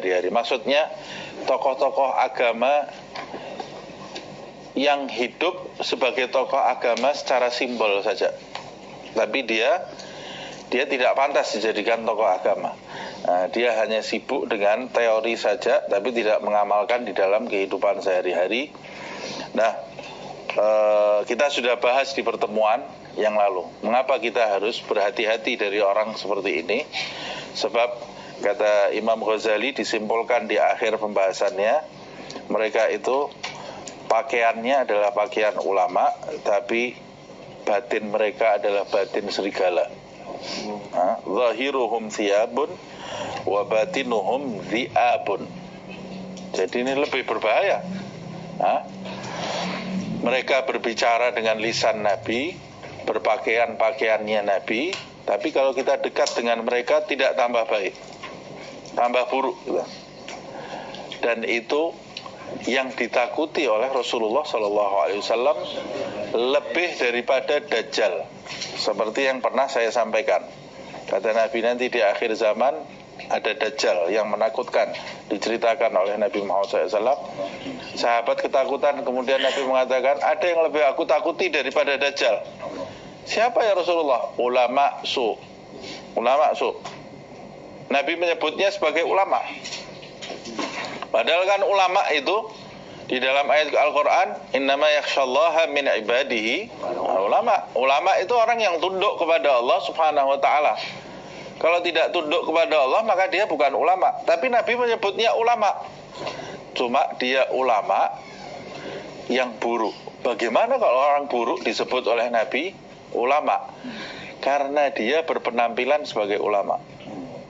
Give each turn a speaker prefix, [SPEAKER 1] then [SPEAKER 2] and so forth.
[SPEAKER 1] sehari-hari. Maksudnya tokoh-tokoh agama yang hidup sebagai tokoh agama secara simbol saja. Tapi dia dia tidak pantas dijadikan tokoh agama. Nah, dia hanya sibuk dengan teori saja, tapi tidak mengamalkan di dalam kehidupan sehari-hari. Nah, eh, kita sudah bahas di pertemuan yang lalu. Mengapa kita harus berhati-hati dari orang seperti ini? Sebab kata Imam Ghazali disimpulkan di akhir pembahasannya, mereka itu pakaiannya adalah pakaian ulama, tapi batin mereka adalah batin serigala. Zahiruhum thiyabun wa batinuhum dhi'abun. Jadi ini lebih berbahaya. Ha? Mereka berbicara dengan lisan Nabi, berpakaian pakaiannya Nabi, tapi kalau kita dekat dengan mereka tidak tambah baik, tambah buruk. Gitu. Dan itu yang ditakuti oleh Rasulullah Shallallahu Alaihi Wasallam lebih daripada Dajjal, seperti yang pernah saya sampaikan. Kata Nabi nanti di akhir zaman ada Dajjal yang menakutkan diceritakan oleh Nabi Muhammad SAW. Sahabat ketakutan kemudian Nabi mengatakan ada yang lebih aku takuti daripada Dajjal. Siapa ya Rasulullah? Ulama su. Ulama su. Nabi menyebutnya sebagai ulama. Padahal kan ulama itu di dalam ayat Al-Quran innama yakhshallaha min ibadihi. Ulama. Ulama itu orang yang tunduk kepada Allah subhanahu wa ta'ala. Kalau tidak tunduk kepada Allah maka dia bukan ulama. Tapi Nabi menyebutnya ulama. Cuma dia ulama yang buruk. Bagaimana kalau orang buruk disebut oleh Nabi ulama? Karena dia berpenampilan sebagai ulama